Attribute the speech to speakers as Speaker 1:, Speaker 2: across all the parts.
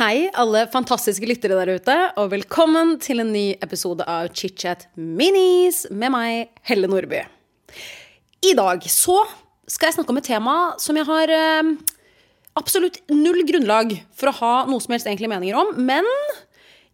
Speaker 1: Hei, alle fantastiske lyttere der ute, og velkommen til en ny episode av ChitChat Minis med meg, Helle Nordby. I dag så skal jeg snakke om et tema som jeg har eh, absolutt null grunnlag for å ha noe som helst egentlig meninger om, men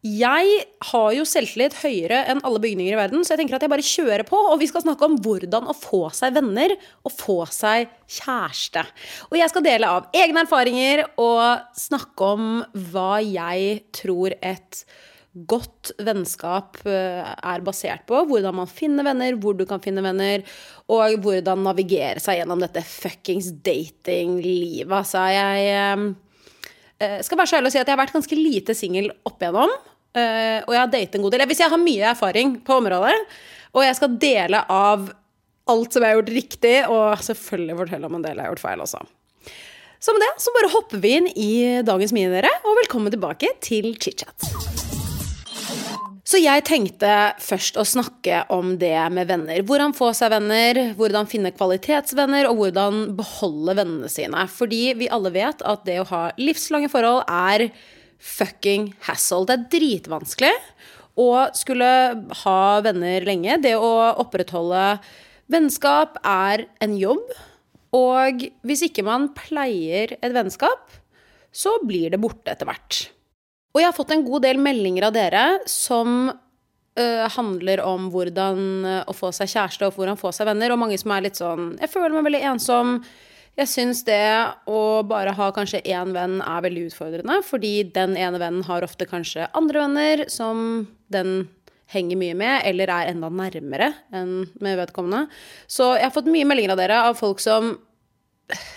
Speaker 1: jeg har jo selvtillit høyere enn alle bygninger i verden, så jeg tenker at jeg bare kjører på. Og vi skal snakke om hvordan å få seg venner og få seg kjæreste. Og jeg skal dele av egne erfaringer og snakke om hva jeg tror et godt vennskap eh, er basert på. Hvordan man finner venner, hvor du kan finne venner, og hvordan navigere seg gjennom dette fuckings datinglivet. Altså, jeg eh, skal være så ærlig å si at jeg har vært ganske lite singel opp igjennom. Uh, og jeg har datet en god del. Hvis jeg har mye erfaring på området, og jeg skal dele av alt som jeg har gjort riktig, og selvfølgelig fortelle om en del jeg har gjort feil også. Så med det så bare hopper vi inn i dagens mine, dere, og velkommen tilbake til chit-chat. Så jeg tenkte først å snakke om det med venner. Hvordan få seg venner, hvordan finne kvalitetsvenner, og hvordan beholde vennene sine. Fordi vi alle vet at det å ha livslange forhold er fucking hassle. Det er dritvanskelig å skulle ha venner lenge. Det å opprettholde vennskap er en jobb. Og hvis ikke man pleier et vennskap, så blir det borte etter hvert. Og jeg har fått en god del meldinger av dere som uh, handler om hvordan å få seg kjæreste og hvordan få seg venner, og mange som er litt sånn Jeg føler meg veldig ensom. Jeg syns det å bare ha kanskje én venn er veldig utfordrende, fordi den ene vennen har ofte kanskje andre venner som den henger mye med, eller er enda nærmere enn med vedkommende. Så jeg har fått mye meldinger av dere av folk som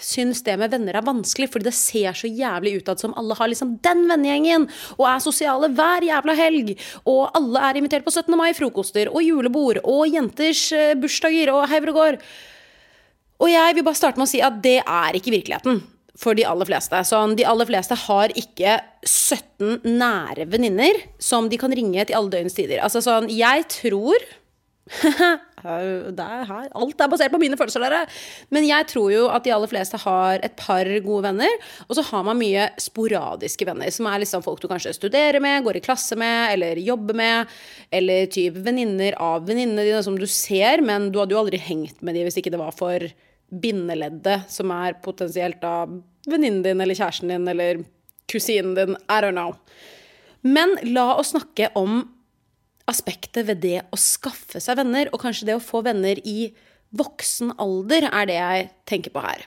Speaker 1: syns det med venner er vanskelig, fordi det ser så jævlig utad som alle har liksom den vennegjengen, og er sosiale hver jævla helg, og alle er invitert på 17. mai-frokoster og julebord og jenters eh, bursdager og hauger og gård. Og jeg vil bare starte med å si at det er ikke virkeligheten for de aller fleste. Sånn, de aller fleste har ikke 17 nære venninner som de kan ringe til alle døgnets tider. Altså sånn, jeg tror er alt er basert på mine følelser, dere. Men jeg tror jo at de aller fleste har et par gode venner. Og så har man mye sporadiske venner, som er liksom folk du kanskje studerer med, går i klasse med, eller jobber med. Eller type venninner av venninnene dine som du ser, men du hadde jo aldri hengt med dem hvis ikke det var for bindeleddet, som er potensielt da venninnen din eller kjæresten din eller kusinen din. I don't know. Men la oss snakke om aspektet ved det å skaffe seg venner, og kanskje det å få venner i voksen alder, er det jeg tenker på her.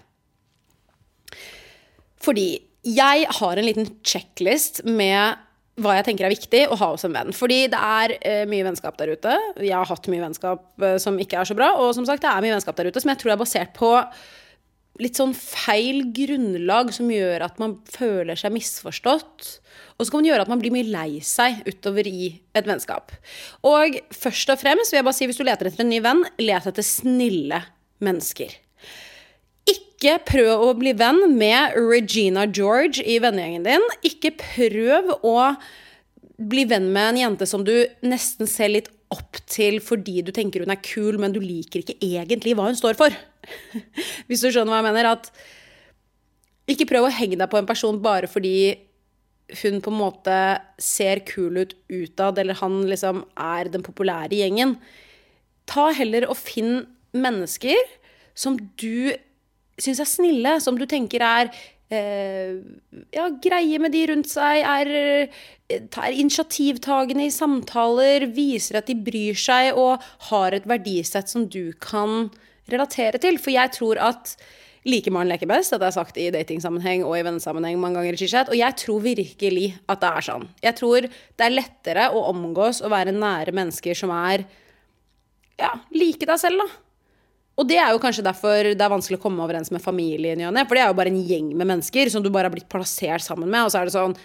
Speaker 1: Fordi jeg har en liten checklist med hva jeg tenker er viktig å ha hos en venn. Fordi det er uh, mye vennskap der ute. Jeg har hatt mye vennskap uh, som ikke er så bra. Og som sagt, det er mye vennskap der ute som jeg tror er basert på litt sånn feil grunnlag som gjør at man føler seg misforstått. Og så kan man gjøre at man blir mye lei seg utover i et vennskap. Og først og fremst vil jeg bare si hvis du leter etter en ny venn, let etter snille mennesker. Ikke prøv å bli venn med Regina George i vennegjengen din. Ikke prøv å bli venn med en jente som du nesten ser litt opp til fordi du tenker hun er kul, men du liker ikke egentlig hva hun står for. Hvis du skjønner hva jeg mener. At ikke prøv å henge deg på en person bare fordi hun på en måte ser kul ut utad, eller han liksom er den populære gjengen. Ta heller og finn mennesker som du syns er snille, som du tenker er eh, ja, greie med de rundt seg, er, er initiativtagende i samtaler, viser at de bryr seg og har et verdisett som du kan relatere til. For jeg tror at like man leker best. har er sagt i datingsammenheng og i vennesammenheng mange ganger i Og jeg tror virkelig at det er sånn. Jeg tror det er lettere å omgås og være nære mennesker som er ja, like deg selv, da. Og det er jo kanskje derfor det er vanskelig å komme overens med familien. i For det er jo bare en gjeng med mennesker som du bare har blitt plassert sammen med. Og så er det sånn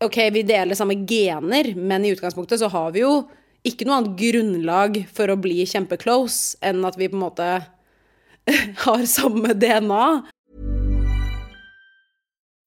Speaker 1: Ok, vi deler samme gener, men i utgangspunktet så har vi jo ikke noe annet grunnlag for å bli kjempeclose enn at vi på en måte har samme DNA.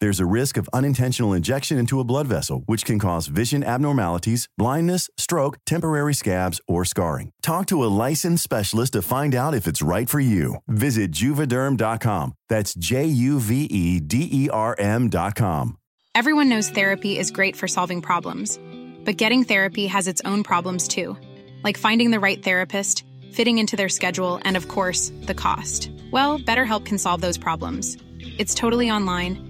Speaker 2: There's a risk of unintentional injection into a blood vessel, which can cause vision abnormalities, blindness, stroke, temporary scabs, or scarring. Talk to a licensed specialist to find out if it's right for you. Visit juvederm.com. That's J U V E D E R M.com.
Speaker 3: Everyone knows therapy is great for solving problems, but getting therapy has its own problems too, like finding the right therapist, fitting into their schedule, and of course, the cost. Well, BetterHelp can solve those problems. It's totally online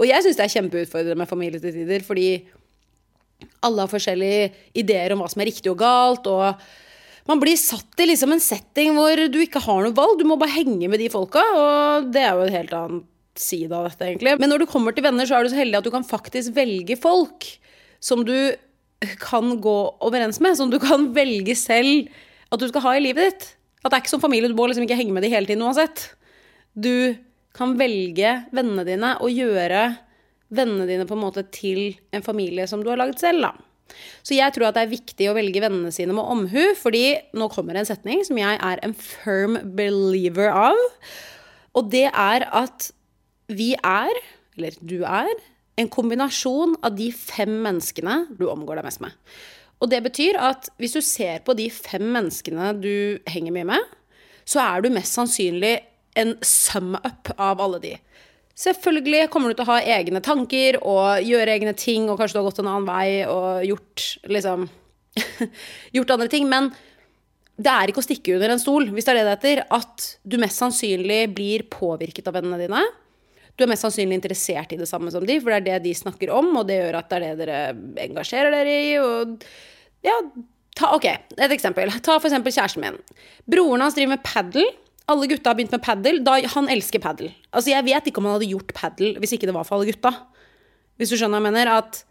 Speaker 1: Og jeg syns det er kjempeutfordrende med familie til tider, fordi alle har forskjellige ideer om hva som er riktig og galt. Og man blir satt i liksom en setting hvor du ikke har noe valg. Du må bare henge med de folka, og det er jo en helt annen side av dette, egentlig. Men når du kommer til venner, så er du så heldig at du kan faktisk velge folk som du kan gå overens med. Som du kan velge selv at du skal ha i livet ditt. At det er ikke som familie, du må liksom ikke henge med de hele tiden uansett. Du kan velge vennene dine og gjøre vennene dine på en måte til en familie som du har lagd selv. da. Så jeg tror at det er viktig å velge vennene sine med omhu, fordi nå kommer en setning som jeg er en firm believer av. Og det er at vi er, eller du er, en kombinasjon av de fem menneskene du omgår deg mest med. Og det betyr at hvis du ser på de fem menneskene du henger mye med, så er du mest sannsynlig en sum up av alle de. Selvfølgelig kommer du til å ha egne tanker og gjøre egne ting, og kanskje du har gått en annen vei og gjort liksom Gjort andre ting. Men det er ikke å stikke under en stol, hvis det er det det heter, at du mest sannsynlig blir påvirket av vennene dine. Du er mest sannsynlig interessert i det samme som de, for det er det de snakker om, og det gjør at det er det dere engasjerer dere i. Og ja, ta, ok, et eksempel. Ta for eksempel kjæresten min. Broren hans driver med padel. Alle gutta har begynt med padel. Han elsker padel. Altså, jeg vet ikke om han hadde gjort padel hvis ikke det var for alle gutta. Hvis du skjønner hva jeg mener? At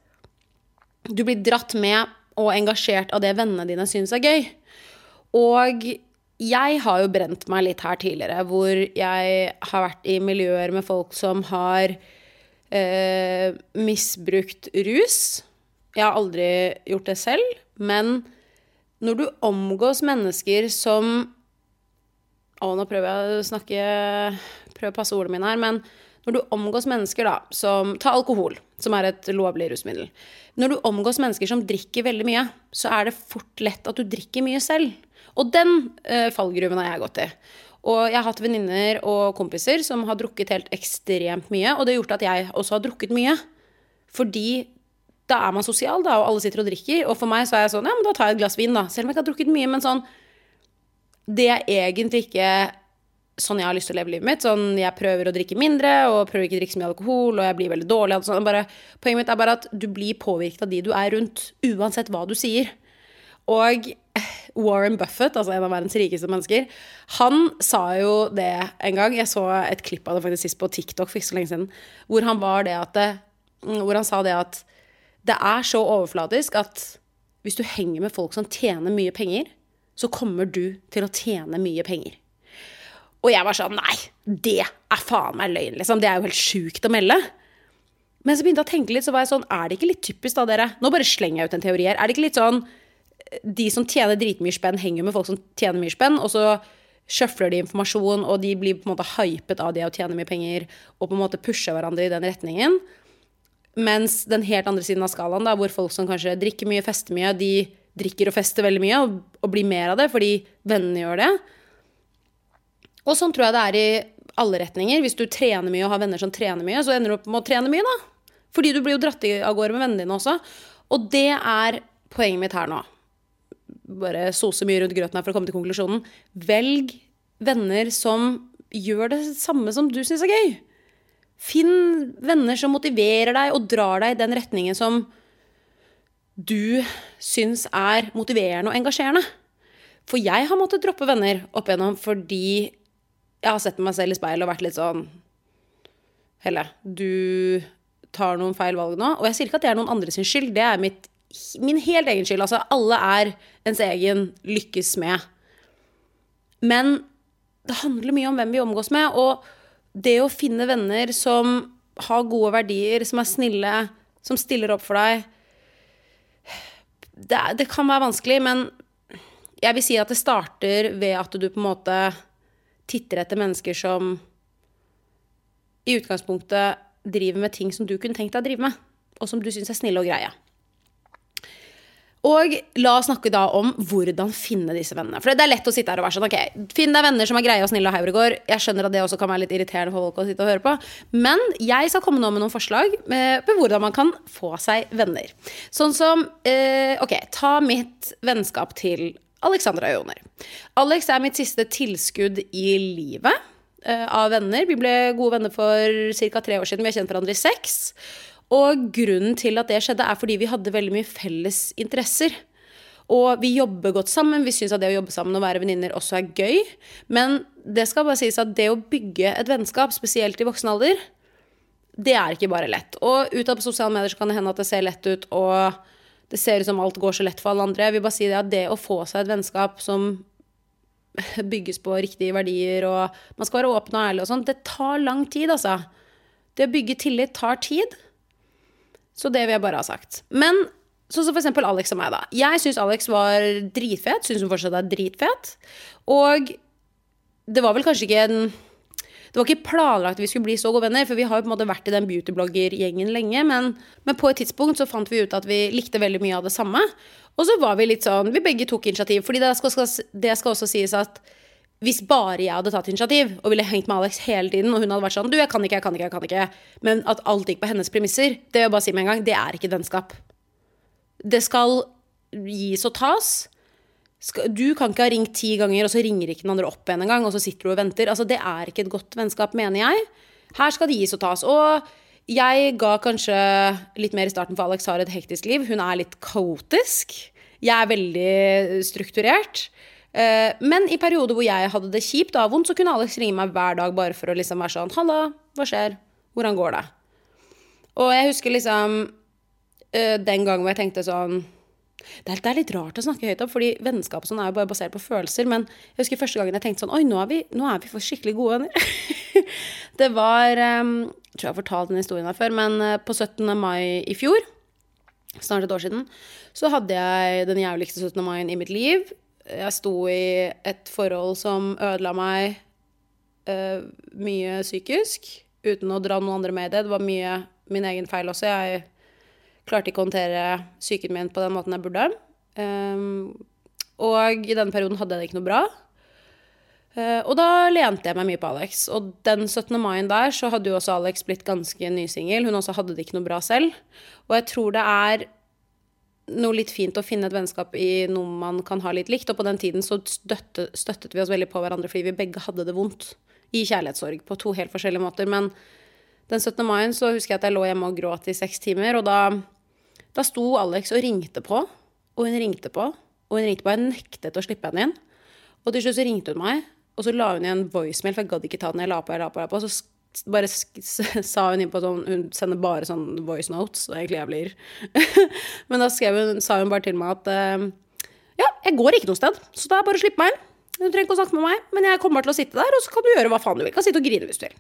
Speaker 1: du blir dratt med og engasjert av det vennene dine syns er gøy. Og jeg har jo brent meg litt her tidligere, hvor jeg har vært i miljøer med folk som har eh, misbrukt rus. Jeg har aldri gjort det selv, men når du omgås mennesker som Å, nå prøver jeg å snakke Prøver å passe ordene mine her, men når du omgås mennesker da, som Ta alkohol, som er et lovlig rusmiddel. Når du omgås mennesker som drikker veldig mye, så er det fort lett at du drikker mye selv. Og den eh, fallgruven har jeg gått i. Og jeg har hatt venninner og kompiser som har drukket helt ekstremt mye, og det har gjort at jeg også har drukket mye. Fordi da er man sosial, da, og alle sitter og drikker. Og for meg så er jeg sånn, ja, men da tar jeg et glass vin, da. Selv om jeg ikke har drukket mye. Men sånn Det er egentlig ikke sånn jeg har lyst til å leve livet mitt. Sånn, jeg prøver å drikke mindre og prøver ikke å drikke så mye alkohol, og jeg blir veldig dårlig. Sånn. Bare, poenget mitt er bare at du blir påvirket av de du er rundt, uansett hva du sier. Og Warren Buffett, altså en av verdens rikeste mennesker, han sa jo det en gang. Jeg så et klipp av det faktisk sist på TikTok for ikke så lenge siden, hvor han at hvor han sa det at det er så overflatisk at hvis du henger med folk som tjener mye penger, så kommer du til å tjene mye penger. Og jeg var sånn Nei, det er faen meg løgn, liksom. Det er jo helt sjukt å melde. Men så begynte jeg å tenke litt, så var jeg sånn Er det ikke litt typisk, da, dere? Nå bare slenger jeg ut en teori her. Er det ikke litt sånn De som tjener dritmye spenn, henger med folk som tjener mye spenn, og så sjøfler de informasjon, og de blir på en måte hypet av det å tjene mye penger, og på en måte pusher hverandre i den retningen. Mens den helt andre siden av skalaen, da, hvor folk som kanskje drikker mye, fester mye, de drikker og fester veldig mye og, og blir mer av det fordi vennene gjør det. Og sånn tror jeg det er i alle retninger. Hvis du trener mye og har venner som trener mye, så ender du opp med å trene mye, da. Fordi du blir jo dratt av gårde med vennene dine også. Og det er poenget mitt her nå. Bare sose mye rundt grøten her for å komme til konklusjonen. Velg venner som gjør det samme som du syns er gøy. Finn venner som motiverer deg og drar deg i den retningen som du syns er motiverende og engasjerende. For jeg har måttet droppe venner opp igjennom fordi jeg har sett meg selv i speilet og vært litt sånn Helle, du tar noen feil valg nå. Og jeg sier ikke at det er noen andres skyld, det er mitt, min helt egen skyld. Altså, alle er ens egen lykkes med. Men det handler mye om hvem vi omgås med. Og det å finne venner som har gode verdier, som er snille, som stiller opp for deg det, det, kan være vanskelig, men jeg vil si at det starter ved at du på en måte titter etter mennesker som i utgangspunktet driver med ting som du kunne tenkt deg å drive med, og som du syns er snille og greie. Og la oss snakke da om hvordan finne disse vennene. For det er lett å sitte her og være sånn ok, Finn deg venner som er greie og snille og Hauregård. Jeg skjønner at det også kan være litt irriterende for folk å sitte og høre på. Men jeg skal komme nå med noen forslag med, med hvordan man kan få seg venner. Sånn som eh, Ok, ta mitt vennskap til Alexandra Joner. Alex er mitt siste tilskudd i livet eh, av venner. Vi ble gode venner for ca. tre år siden. Vi har kjent hverandre i seks. Og grunnen til at det skjedde, er fordi vi hadde veldig mye felles interesser. Og vi jobber godt sammen. Vi syns at det å jobbe sammen og være venninner også er gøy. Men det skal bare sies at det å bygge et vennskap, spesielt i voksen alder, det er ikke bare lett. Og utad på sosiale medier kan det hende at det ser lett ut, og det ser ut som alt går så lett for alle andre. Jeg vil bare si det at det å få seg et vennskap som bygges på riktige verdier, og man skal være åpen og ærlig og sånn, det tar lang tid, altså. Det å bygge tillit tar tid. Så det vil jeg bare ha sagt. Men sånn som for eksempel Alex og meg, da. Jeg syns Alex var dritfet. Syns hun fortsatt er dritfet. Og det var vel kanskje ikke en det var ikke planlagt at vi skulle bli så gode venner, for vi har jo på en måte vært i den beautyblogger-gjengen lenge. Men, men, på et tidspunkt så fant vi ut at vi likte veldig mye av det samme. Og så var vi litt sånn Vi begge tok initiativ. fordi det skal, det skal også sies at hvis bare jeg hadde tatt initiativ og ville hengt med Alex hele tiden, og hun hadde vært sånn Du, jeg kan ikke, jeg kan ikke, jeg kan ikke. Men at alt gikk på hennes premisser, det vil jeg bare si med en gang, det er ikke vennskap. Det skal gis og tas. Du kan ikke ha ringt ti ganger, og så ringer ikke den andre opp igjen en gang, og så sitter du og venter. Altså, det er ikke et godt vennskap, mener jeg. Her skal det gis og tas. Og jeg ga kanskje litt mer i starten, for Alex har et hektisk liv. Hun er litt kaotisk. Jeg er veldig strukturert. Eh, men i perioder hvor jeg hadde det kjipt og vondt, så kunne Alex ringe meg hver dag bare for å liksom være sånn 'Halla, hva skjer? Hvordan går det?' Og jeg husker liksom eh, den gangen hvor jeg tenkte sånn det er, litt rart å snakke høyt om, fordi vennskap sånn er jo bare basert på følelser. Men jeg husker første gangen jeg tenkte sånn Oi, nå er vi, nå er vi for skikkelig gode venner. det var Jeg tror jeg har fortalt den historien her før, men på 17. mai i fjor, snart et år siden, så hadde jeg den jævligste 17. mai i mitt liv jeg sto i et forhold som ødela meg uh, mye psykisk, uten å dra noen andre med i det. Det var mye min egen feil også. Jeg klarte ikke å håndtere psyken min på den måten jeg burde. Um, og i denne perioden hadde jeg det ikke noe bra. Uh, og da lente jeg meg mye på Alex. Og den 17. mai der så hadde jo også Alex blitt ganske nysingel. Hun også hadde det ikke noe bra selv. Og jeg tror det er noe litt fint å finne et vennskap i noe man kan ha litt likt. Og på den tiden så støtte, støttet vi oss veldig på hverandre fordi vi begge hadde det vondt i kjærlighetssorg på to helt forskjellige måter. Men den 17. mai så husker jeg at jeg lå hjemme og gråt i seks timer. Og da, da sto Alex og ringte på, og hun ringte på, og hun ringte på. Jeg nektet å slippe henne inn. Og til slutt så ringte hun meg, og så la hun igjen voicemail, for jeg gadd ikke ta den. Jeg la på, jeg la på, jeg la på. Og så bare sa hun inn på sånn Hun sender bare sånn voice notes, og egentlig jeg blir Men da hun, sa hun bare til meg at eh, ja, jeg går ikke noe sted, så da er bare å slippe meg inn. Du trenger ikke å snakke med meg, men jeg kommer til å sitte der, og så kan du gjøre hva faen du vil. Kan sitte og grine hvis du vil.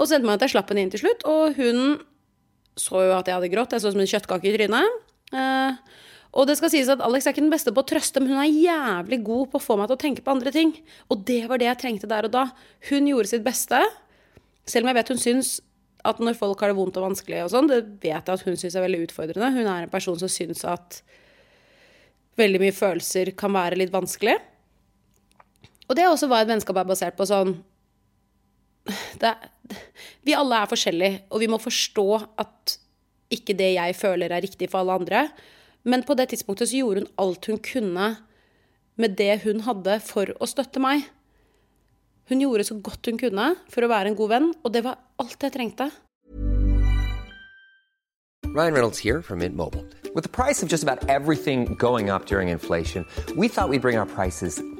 Speaker 1: Og så endte meg at jeg slapp henne inn til slutt, og hun så jo at jeg hadde grått. Jeg så ut som en kjøttkake i trynet. Og det skal sies at Alex er ikke den beste på å trøste, men hun er jævlig god på å få meg til å tenke på andre ting. Og det var det jeg trengte der og da. Hun gjorde sitt beste, selv om jeg vet hun syns at når folk har det vondt og vanskelig og sånn, det vet jeg at hun syns er veldig utfordrende. Hun er en person som syns at veldig mye følelser kan være litt vanskelig. Og det er også hva et vennskap er basert på sånn det, Vi alle er forskjellige, og vi må forstå at ikke det jeg føler er riktig for alle andre. Men på det tidspunktet så gjorde hun alt hun kunne med det hun hadde for å støtte meg. Hun gjorde så godt hun kunne for å være en god venn, og det var alt jeg trengte.
Speaker 4: Ryan Reynolds her fra Mint Mobile. Med prisen på nesten alt som går opp under inflasjonen, trodde vi at vi skulle bringe prisene prices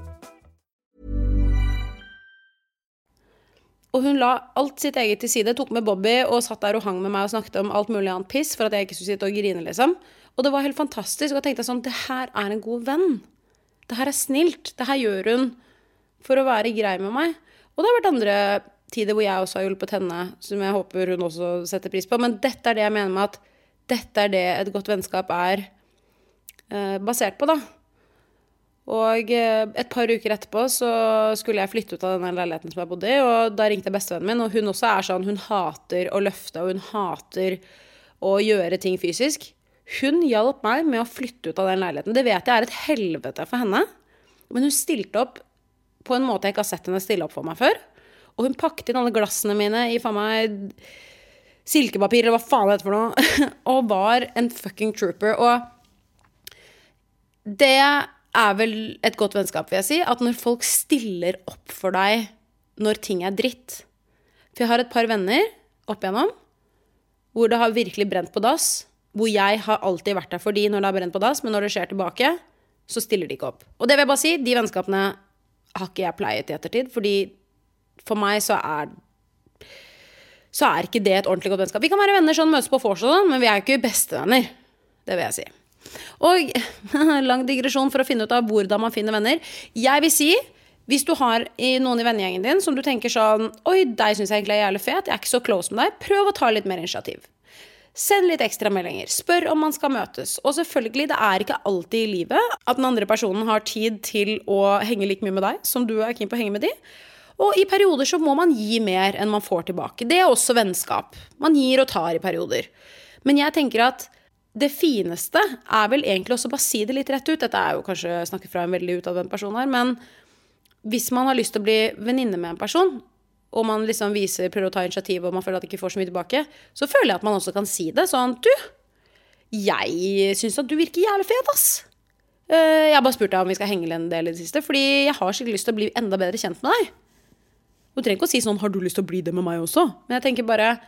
Speaker 1: Og hun la alt sitt eget til side, tok med Bobby og satt der og hang med meg og snakket om alt mulig annet piss for at jeg ikke skulle sitte og grine, liksom. Og det var helt fantastisk. Og jeg tenkte sånn, det her er en god venn. Det her er snilt. Det her gjør hun for å være grei med meg. Og det har vært andre tider hvor jeg også har hjulpet henne, som jeg håper hun også setter pris på. Men dette er det jeg mener med at dette er det et godt vennskap er eh, basert på, da. Og eh, et par uker etterpå så skulle jeg flytte ut av denne leiligheten som jeg bodde i, og da ringte bestevennen min, og hun også er sånn Hun hater å løfte, og hun hater å gjøre ting fysisk. Hun hjalp meg med å flytte ut av den leiligheten. Det vet jeg er et helvete for henne, men hun stilte opp på en måte jeg ikke har sett henne stille opp for meg før. Og hun pakket inn alle glassene mine i faen meg silkepapir, eller hva faen det heter for noe, og var en fucking trooper. Og det er vel et godt vennskap, vil jeg si, at når folk stiller opp for deg når ting er dritt. For jeg har et par venner opp igjennom hvor det har virkelig brent på dass. Hvor jeg har alltid vært der for de når det har brent på dass, men når det skjer tilbake, så stiller de ikke opp. Og det vil jeg bare si, de vennskapene har ikke jeg pleiet i ettertid, fordi for meg så er så er ikke det et ordentlig godt vennskap. Vi kan være venner sånn, møtes på vors og sånn, men vi er jo ikke bestevenner. Det vil jeg si. Og lang digresjon for å finne ut av hvordan man finner venner. Jeg vil si, hvis du har noen i vennegjengen din som du tenker sånn Oi, deg syns jeg egentlig er jævlig fet, jeg er ikke så close med deg. Prøv å ta litt mer initiativ. Send litt ekstra meldinger. Spør om man skal møtes. Og selvfølgelig, det er ikke alltid i livet at den andre personen har tid til å henge like mye med deg som du er keen på å henge med de. Og i perioder så må man gi mer enn man får tilbake. Det er også vennskap. Man gir og tar i perioder. Men jeg tenker at det fineste er vel egentlig også bare si det litt rett ut. Dette er jo kanskje snakket fra en veldig utadvendt person her, men hvis man har lyst til å bli venninne med en person, og man liksom viser, prøver å ta initiativ, og man føler at det ikke får så mye tilbake, så føler jeg at man også kan si det sånn Du, jeg syns at du virker jævlig fet, ass. Eh, Jeg har bare spurt deg om vi skal henge en del i det siste, fordi jeg har skikkelig lyst til å bli enda bedre kjent med deg. Du trenger ikke å si sånn 'har du lyst til å bli det med meg også'? Men jeg tenker bare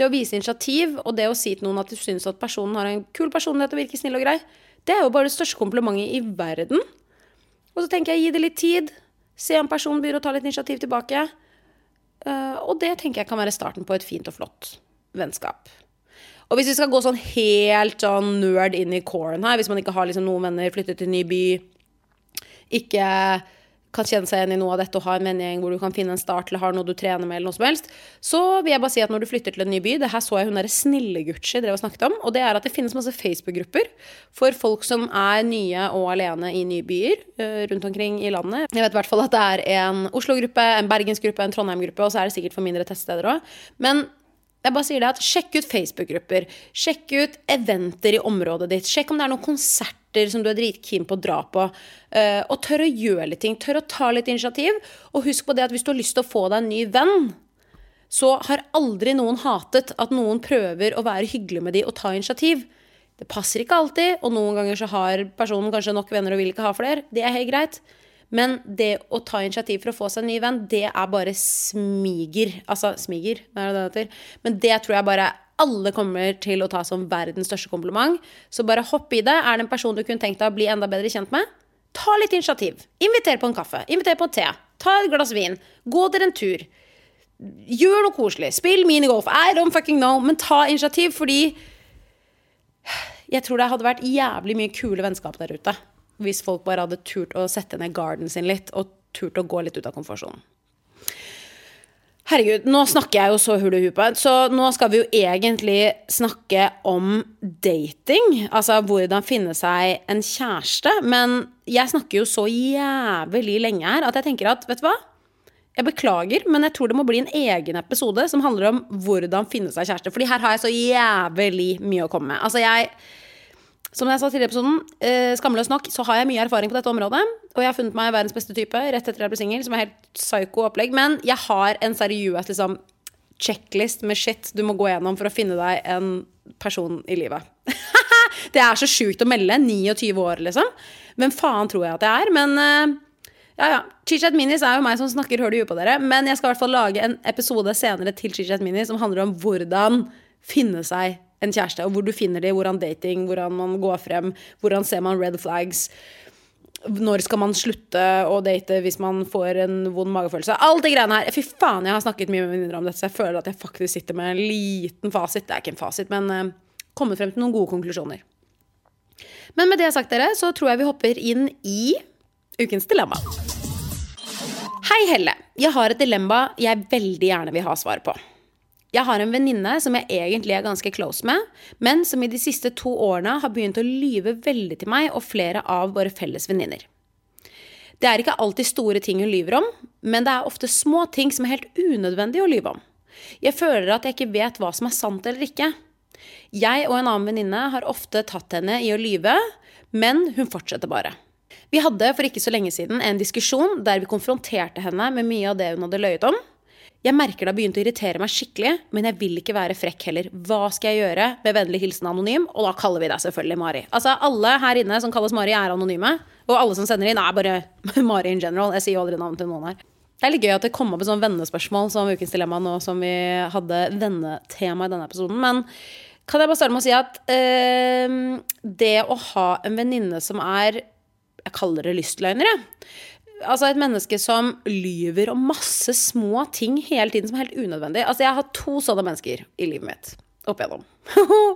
Speaker 1: det å vise initiativ, og det å si til noen at du syns at personen har en kul personlighet og virker snill og grei, det er jo bare det største komplimentet i verden. Og så tenker jeg gi det litt tid. Se om personen begynner å ta litt initiativ tilbake. Eh, og det tenker jeg kan være starten på et fint og flott vennskap. Og hvis vi skal gå sånn helt sånn nerd inn i coren her, hvis man ikke har liksom noen venner, flyttet til en ny by, ikke kan kjenne seg igjen i noe av dette og ha en vennegjeng hvor du kan finne en start eller har noe du trener med, eller noe som helst, så vil jeg bare si at når du flytter til en ny by Det her så jeg hun derre Snille-Gucci drev og snakket om, og det er at det finnes masse Facebook-grupper for folk som er nye og alene i nye byer eh, rundt omkring i landet. Jeg vet i hvert fall at det er en Oslo-gruppe, en Bergens-gruppe, en Trondheim-gruppe, og så er det sikkert for mindre tettsteder òg. Men jeg bare sier det at Sjekk ut Facebook-grupper. Sjekk ut eventer i området ditt. Sjekk om det er noen konserter som du er dritkeen på å dra på. eh, og tør å gjøre litt ting. Tør å ta litt initiativ. Og husk på det at hvis du har lyst til å få deg en ny venn, så har aldri noen hatet at noen prøver å være hyggelig med de og ta initiativ. Det passer ikke alltid, og noen ganger så har personen kanskje nok venner og vil ikke ha flere. Det er helt greit. Men det å ta initiativ for å få seg en ny venn, det er bare smiger. Altså smiger, det er det det heter. Men det tror jeg bare alle kommer til å ta som verdens største kompliment. Så bare hopp i det. Er det en person du kunne tenkt deg å bli enda bedre kjent med? Ta litt initiativ. Inviter på en kaffe. Inviter på en te. Ta et glass vin. Gå dere en tur. Gjør noe koselig. Spill minigolf. I don't fucking know. Men ta initiativ, fordi jeg tror det hadde vært jævlig mye kule vennskap der ute. Hvis folk bare hadde turt å sette ned garden sin litt, og turt å gå litt ut av komfortsonen. Herregud, nå snakker jeg jo så huet, så nå skal vi jo egentlig snakke om dating. Altså hvordan finne seg en kjæreste. Men jeg snakker jo så jævlig lenge her at jeg tenker at, vet du hva? Jeg beklager, men jeg tror det må bli en egen episode som handler om hvordan finne seg kjæreste. Fordi her har jeg så jævlig mye å komme med. Altså jeg som jeg sa tidligere i episoden, eh, skamløst nok, så har jeg mye erfaring på dette området. Og jeg har funnet meg verdens beste type rett etter at jeg ble singel, som er helt psycho opplegg. Men jeg har en seriøs liksom, checklist med shit du må gå gjennom for å finne deg en person i livet. det er så sjukt å melde. 29 år, liksom. Hvem faen tror jeg at jeg er? Men eh, ja, ja. Chichat Minis er jo meg som snakker høl huet på dere. Men jeg skal i hvert fall lage en episode senere til Chichat Minis som handler om hvordan finne seg en kjæreste, og hvor du finner det, hvordan dating, hvordan man går frem, hvordan ser man red flags. Når skal man slutte å date hvis man får en vond magefølelse? Alt det greiene her. Fy faen, jeg har snakket mye med venninner om dette, så jeg føler at jeg faktisk sitter med en liten fasit. Det er ikke en fasit, men uh, kommet frem til noen gode konklusjoner. Men med det sagt, dere, så tror jeg vi hopper inn i ukens dilemma. Hei, Helle. Jeg har et dilemma jeg veldig gjerne vil ha svar på. Jeg har en venninne som jeg egentlig er ganske close med, men som i de siste to årene har begynt å lyve veldig til meg og flere av våre felles venninner. Det er ikke alltid store ting hun lyver om, men det er ofte små ting som er helt unødvendig å lyve om. Jeg føler at jeg ikke vet hva som er sant eller ikke. Jeg og en annen venninne har ofte tatt henne i å lyve, men hun fortsetter bare. Vi hadde for ikke så lenge siden en diskusjon der vi konfronterte henne med mye av det hun hadde løyet om. Jeg merker det har begynt å irritere meg skikkelig, men jeg vil ikke være frekk heller. Hva skal jeg gjøre? Med vennlig hilsen anonym. Og da kaller vi deg selvfølgelig Mari. Altså, alle her inne som kalles Mari, er anonyme. Og alle som sender inn, er bare Mari in general. Jeg sier jo aldri navn til noen her. Det er litt gøy at det kom opp et sånt vennespørsmål som Ukens Dilemma nå som vi hadde vennetema i denne episoden. Men kan jeg bare starte med å si at øh, det å ha en venninne som er Jeg kaller det lystløgnere. Altså et menneske som lyver om masse små ting hele tiden som er helt unødvendig. Altså Jeg har to sånne mennesker i livet mitt opp igjennom.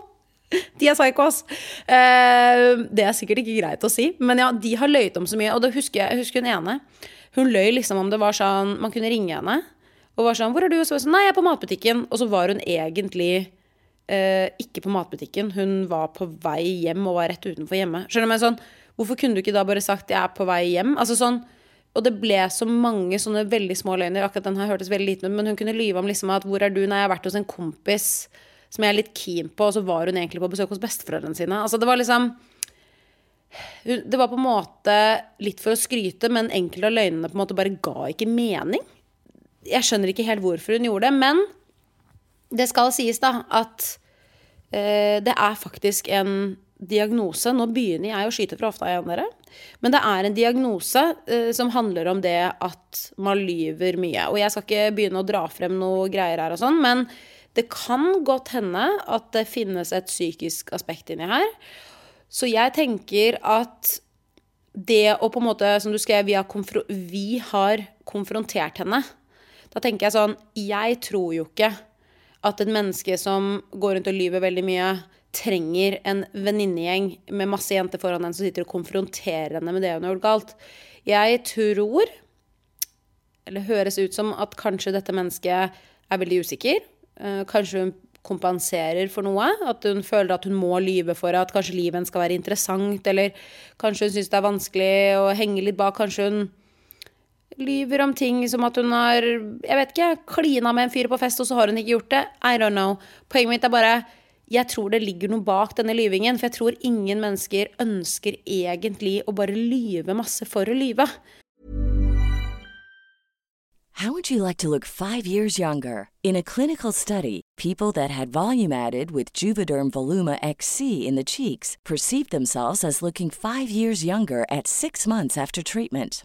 Speaker 1: de er psykos. Eh, det er sikkert ikke greit å si, men ja, de har løyet om så mye. Og da husker jeg, jeg husker hun ene. Hun løy liksom om det var sånn Man kunne ringe henne og var sånn 'Hvor er du?' Og så var hun sånn 'Nei, jeg er på matbutikken'. Og så var hun egentlig eh, ikke på matbutikken. Hun var på vei hjem og var rett utenfor hjemme. Skjønner du meg sånn Hvorfor kunne du ikke da bare sagt 'jeg er på vei hjem'? Altså sånn og det ble så mange sånne veldig små løgner. Akkurat den her hørtes veldig liten ut, men hun kunne lyve om liksom at 'hvor er du?' Nei, jeg har vært hos en kompis som jeg er litt keen på, og så var hun egentlig på besøk hos besteforeldrene sine. Altså, det var liksom Det var på en måte litt for å skryte, men enkelte av løgnene på en måte bare ga ikke mening. Jeg skjønner ikke helt hvorfor hun gjorde det, men det skal sies, da, at eh, det er faktisk en diagnose. Nå begynner jeg å skyte fra hofta igjen, dere. Men det er en diagnose eh, som handler om det at man lyver mye. Og jeg skal ikke begynne å dra frem noe greier her og sånn, men det kan godt hende at det finnes et psykisk aspekt inni her. Så jeg tenker at det å på en måte, som du skrev, vi har, vi har konfrontert henne. Da tenker jeg sånn Jeg tror jo ikke at et menneske som går rundt og lyver veldig mye, trenger en venninnegjeng med masse jenter foran henne som sitter og konfronterer henne med det hun har gjort galt. Jeg tror, eller høres ut som, at kanskje dette mennesket er veldig usikker. Eh, kanskje hun kompenserer for noe. At hun føler at hun må lyve for at kanskje livet hennes skal være interessant. Eller kanskje hun syns det er vanskelig å henge litt bak. Kanskje hun lyver om ting som at hun har jeg vet ikke, klina med en fyr på fest, og så har hun ikke gjort det. I don't know. Poenget mitt er bare jeg tror det ligger noe bak denne lyvingen. For jeg tror ingen mennesker ønsker egentlig å bare lyve masse for å lyve.
Speaker 5: How would you like to look five years younger? In a clinical study, people that had volume added Juvederm Voluma XC in the cheeks perceived themselves as looking five years younger at six months after treatment.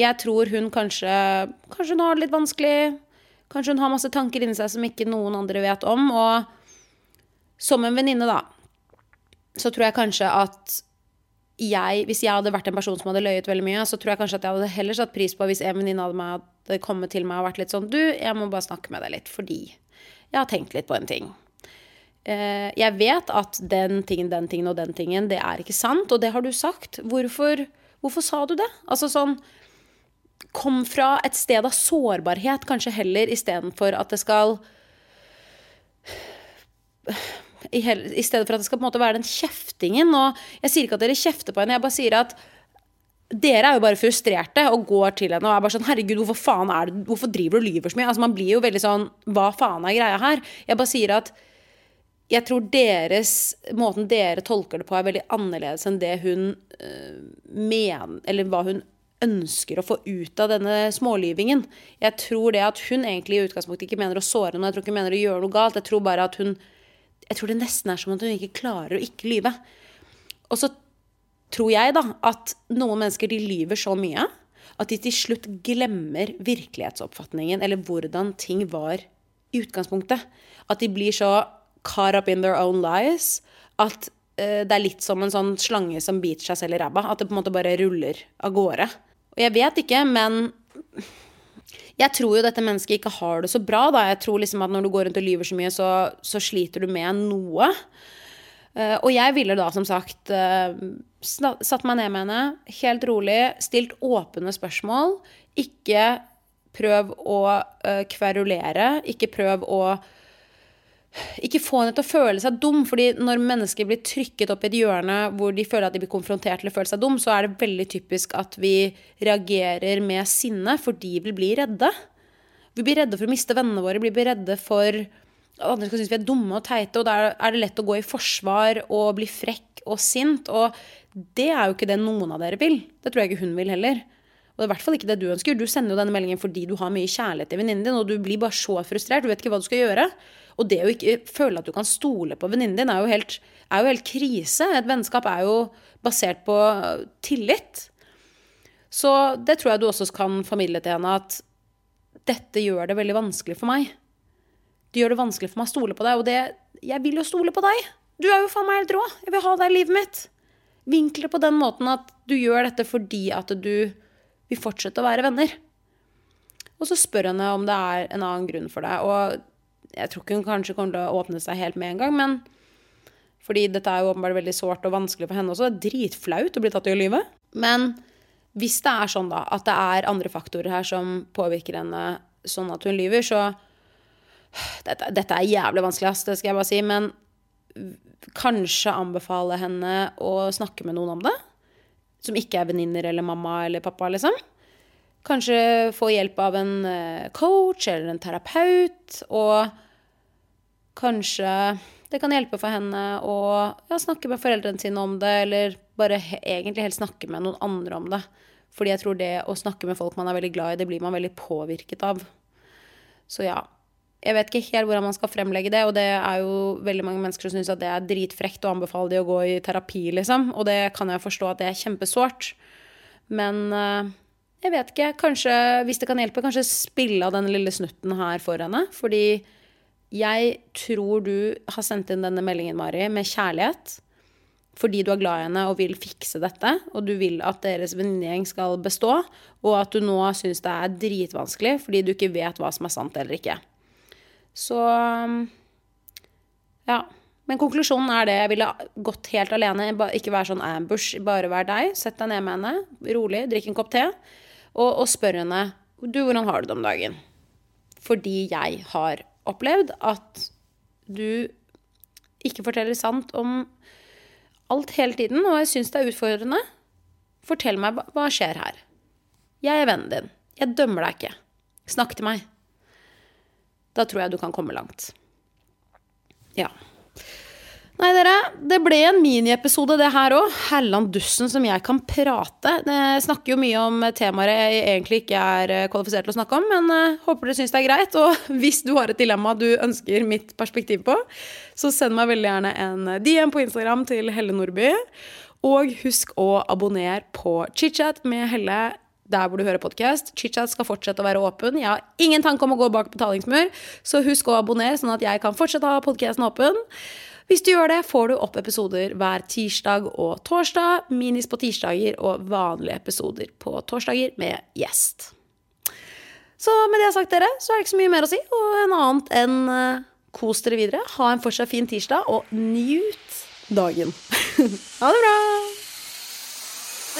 Speaker 1: Jeg tror hun kanskje Kanskje hun har det litt vanskelig. Kanskje hun har masse tanker inni seg som ikke noen andre vet om. Og som en venninne, da, så tror jeg kanskje at jeg, hvis jeg hadde vært en person som hadde løyet veldig mye, så tror jeg kanskje at jeg hadde heller satt pris på hvis en venninne hadde, hadde kommet til meg og vært litt sånn Du, jeg må bare snakke med deg litt, fordi jeg har tenkt litt på en ting. Eh, jeg vet at den tingen, den tingen og den tingen, det er ikke sant, og det har du sagt. Hvorfor, hvorfor sa du det? Altså sånn Kom fra et sted av sårbarhet, kanskje heller, istedenfor at det skal i, i, stedet for at det skal på en måte være den kjeftingen. Og jeg sier ikke at dere kjefter på henne, jeg bare sier at dere er jo bare frustrerte og går til henne og er bare sånn Herregud, hvorfor faen er det Hvorfor driver du og lyver så mye? Altså Man blir jo veldig sånn Hva faen er greia her? Jeg bare sier at jeg tror deres Måten dere tolker det på, er veldig annerledes enn det hun øh, mener Eller hva hun ønsker å få ut av denne smålyvingen. Jeg tror det at hun egentlig i utgangspunktet ikke mener å såre noen, jeg tror ikke hun mener å gjøre noe galt. Jeg tror bare at hun Jeg tror det nesten er som at hun ikke klarer å ikke lyve. Og så tror jeg da at noen mennesker de lyver så mye at de til slutt glemmer virkelighetsoppfatningen eller hvordan ting var i utgangspunktet. At de blir så caught up in their own lies at uh, det er litt som en sånn slange som biter seg selv i ræva. At det på en måte bare ruller av gårde. Og jeg vet ikke, men Jeg tror jo dette mennesket ikke har det så bra. Da. Jeg tror liksom at når du går rundt og lyver så mye, så, så sliter du med noe. Uh, og jeg ville da som sagt uh, satt meg ned med henne, helt rolig, stilt åpne spørsmål. Ikke prøv å uh, kverulere. Ikke prøv å ikke få henne til å føle seg dum. fordi når mennesker blir trykket opp i et hjørne hvor de føler at de blir konfrontert til å føle seg dum, så er det veldig typisk at vi reagerer med sinne fordi vi blir redde. Vi blir redde for å miste vennene våre, vi blir redde for at andre skal synes vi er dumme og teite. Og da er det lett å gå i forsvar og bli frekk og sint. Og det er jo ikke det noen av dere vil. Det tror jeg ikke hun vil heller. Og det er i hvert fall ikke det du ønsker. Du sender jo denne meldingen fordi du har mye kjærlighet til venninnen din, og du blir bare så frustrert. Du vet ikke hva du skal gjøre. Og det å ikke føle at du kan stole på venninnen din, er jo, helt, er jo helt krise. Et vennskap er jo basert på tillit. Så det tror jeg du også kan formidle til henne at dette gjør det veldig vanskelig for meg. Det gjør det vanskelig for meg å stole på deg, og det Jeg vil jo stole på deg! Du er jo faen meg helt rå! Jeg vil ha deg i livet mitt! Vinkle på den måten at du gjør dette fordi at du vil fortsette å være venner. Og så spør henne om det er en annen grunn for deg. Og jeg tror ikke hun kanskje kommer til å åpne seg helt med en gang, men fordi dette er jo åpenbart veldig sårt og vanskelig for henne også. Det er dritflaut å bli tatt i å lyve. Men hvis det er sånn da, at det er andre faktorer her som påvirker henne sånn at hun lyver, så Dette, dette er jævlig vanskelig, ass, det skal jeg bare si. Men kanskje anbefale henne å snakke med noen om det. Som ikke er venninner eller mamma eller pappa, liksom. Kanskje få hjelp av en eh, coach eller en terapeut. Og kanskje det kan hjelpe for henne å ja, snakke med foreldrene sine om det, eller bare egentlig helst snakke med noen andre om det. Fordi jeg tror det å snakke med folk man er veldig glad i, det blir man veldig påvirket av. Så ja. Jeg vet ikke helt hvordan man skal fremlegge det, og det er jo veldig mange mennesker som syns at det er dritfrekt å anbefale de å gå i terapi, liksom. Og det kan jeg forstå at det er kjempesårt. Men uh, jeg vet ikke. Kanskje, hvis det kan hjelpe, kanskje spille av denne lille snutten her for henne. Fordi jeg tror du har sendt inn denne meldingen, Mari, med kjærlighet. Fordi du er glad i henne og vil fikse dette, og du vil at deres venninnegjeng skal bestå. Og at du nå syns det er dritvanskelig fordi du ikke vet hva som er sant eller ikke. Så ja. Men konklusjonen er det. Jeg ville gått helt alene. Ikke være sånn ambush, bare være deg. Sett deg ned med henne, rolig, drikk en kopp te og, og spør henne du, hvordan har du det om dagen? Fordi jeg har opplevd at du ikke forteller sant om alt hele tiden, og jeg syns det er utfordrende. Fortell meg, hva skjer her? Jeg er vennen din. Jeg dømmer deg ikke. Snakk til meg. Da tror jeg du kan komme langt. Ja. Nei, dere. Det ble en miniepisode, det her òg. Helland dussen som jeg kan prate. Jeg snakker jo mye om temaer jeg egentlig ikke er eh, kvalifisert til å snakke om, men uh, håper dere syns det er greit. Og hvis du har et dilemma du ønsker mitt perspektiv på, så send meg veldig gjerne en DM på Instagram til Helle Nordby. Og husk å abonnere på ChitChat med Helle der hvor du hører podkast. ChitChat skal fortsette å være åpen. Jeg har ingen tanke om å gå bak betalingsmur, så husk å abonnere, sånn at jeg kan fortsette å ha podkasten åpen. Hvis du gjør det, får du opp episoder hver tirsdag og torsdag, minis på tirsdager og vanlige episoder på torsdager med gjest. Så med det sagt, dere, så er det ikke så mye mer å si. Og en annet enn uh, kos dere videre. Ha en fortsatt fin tirsdag, og nyt dagen. ha det bra!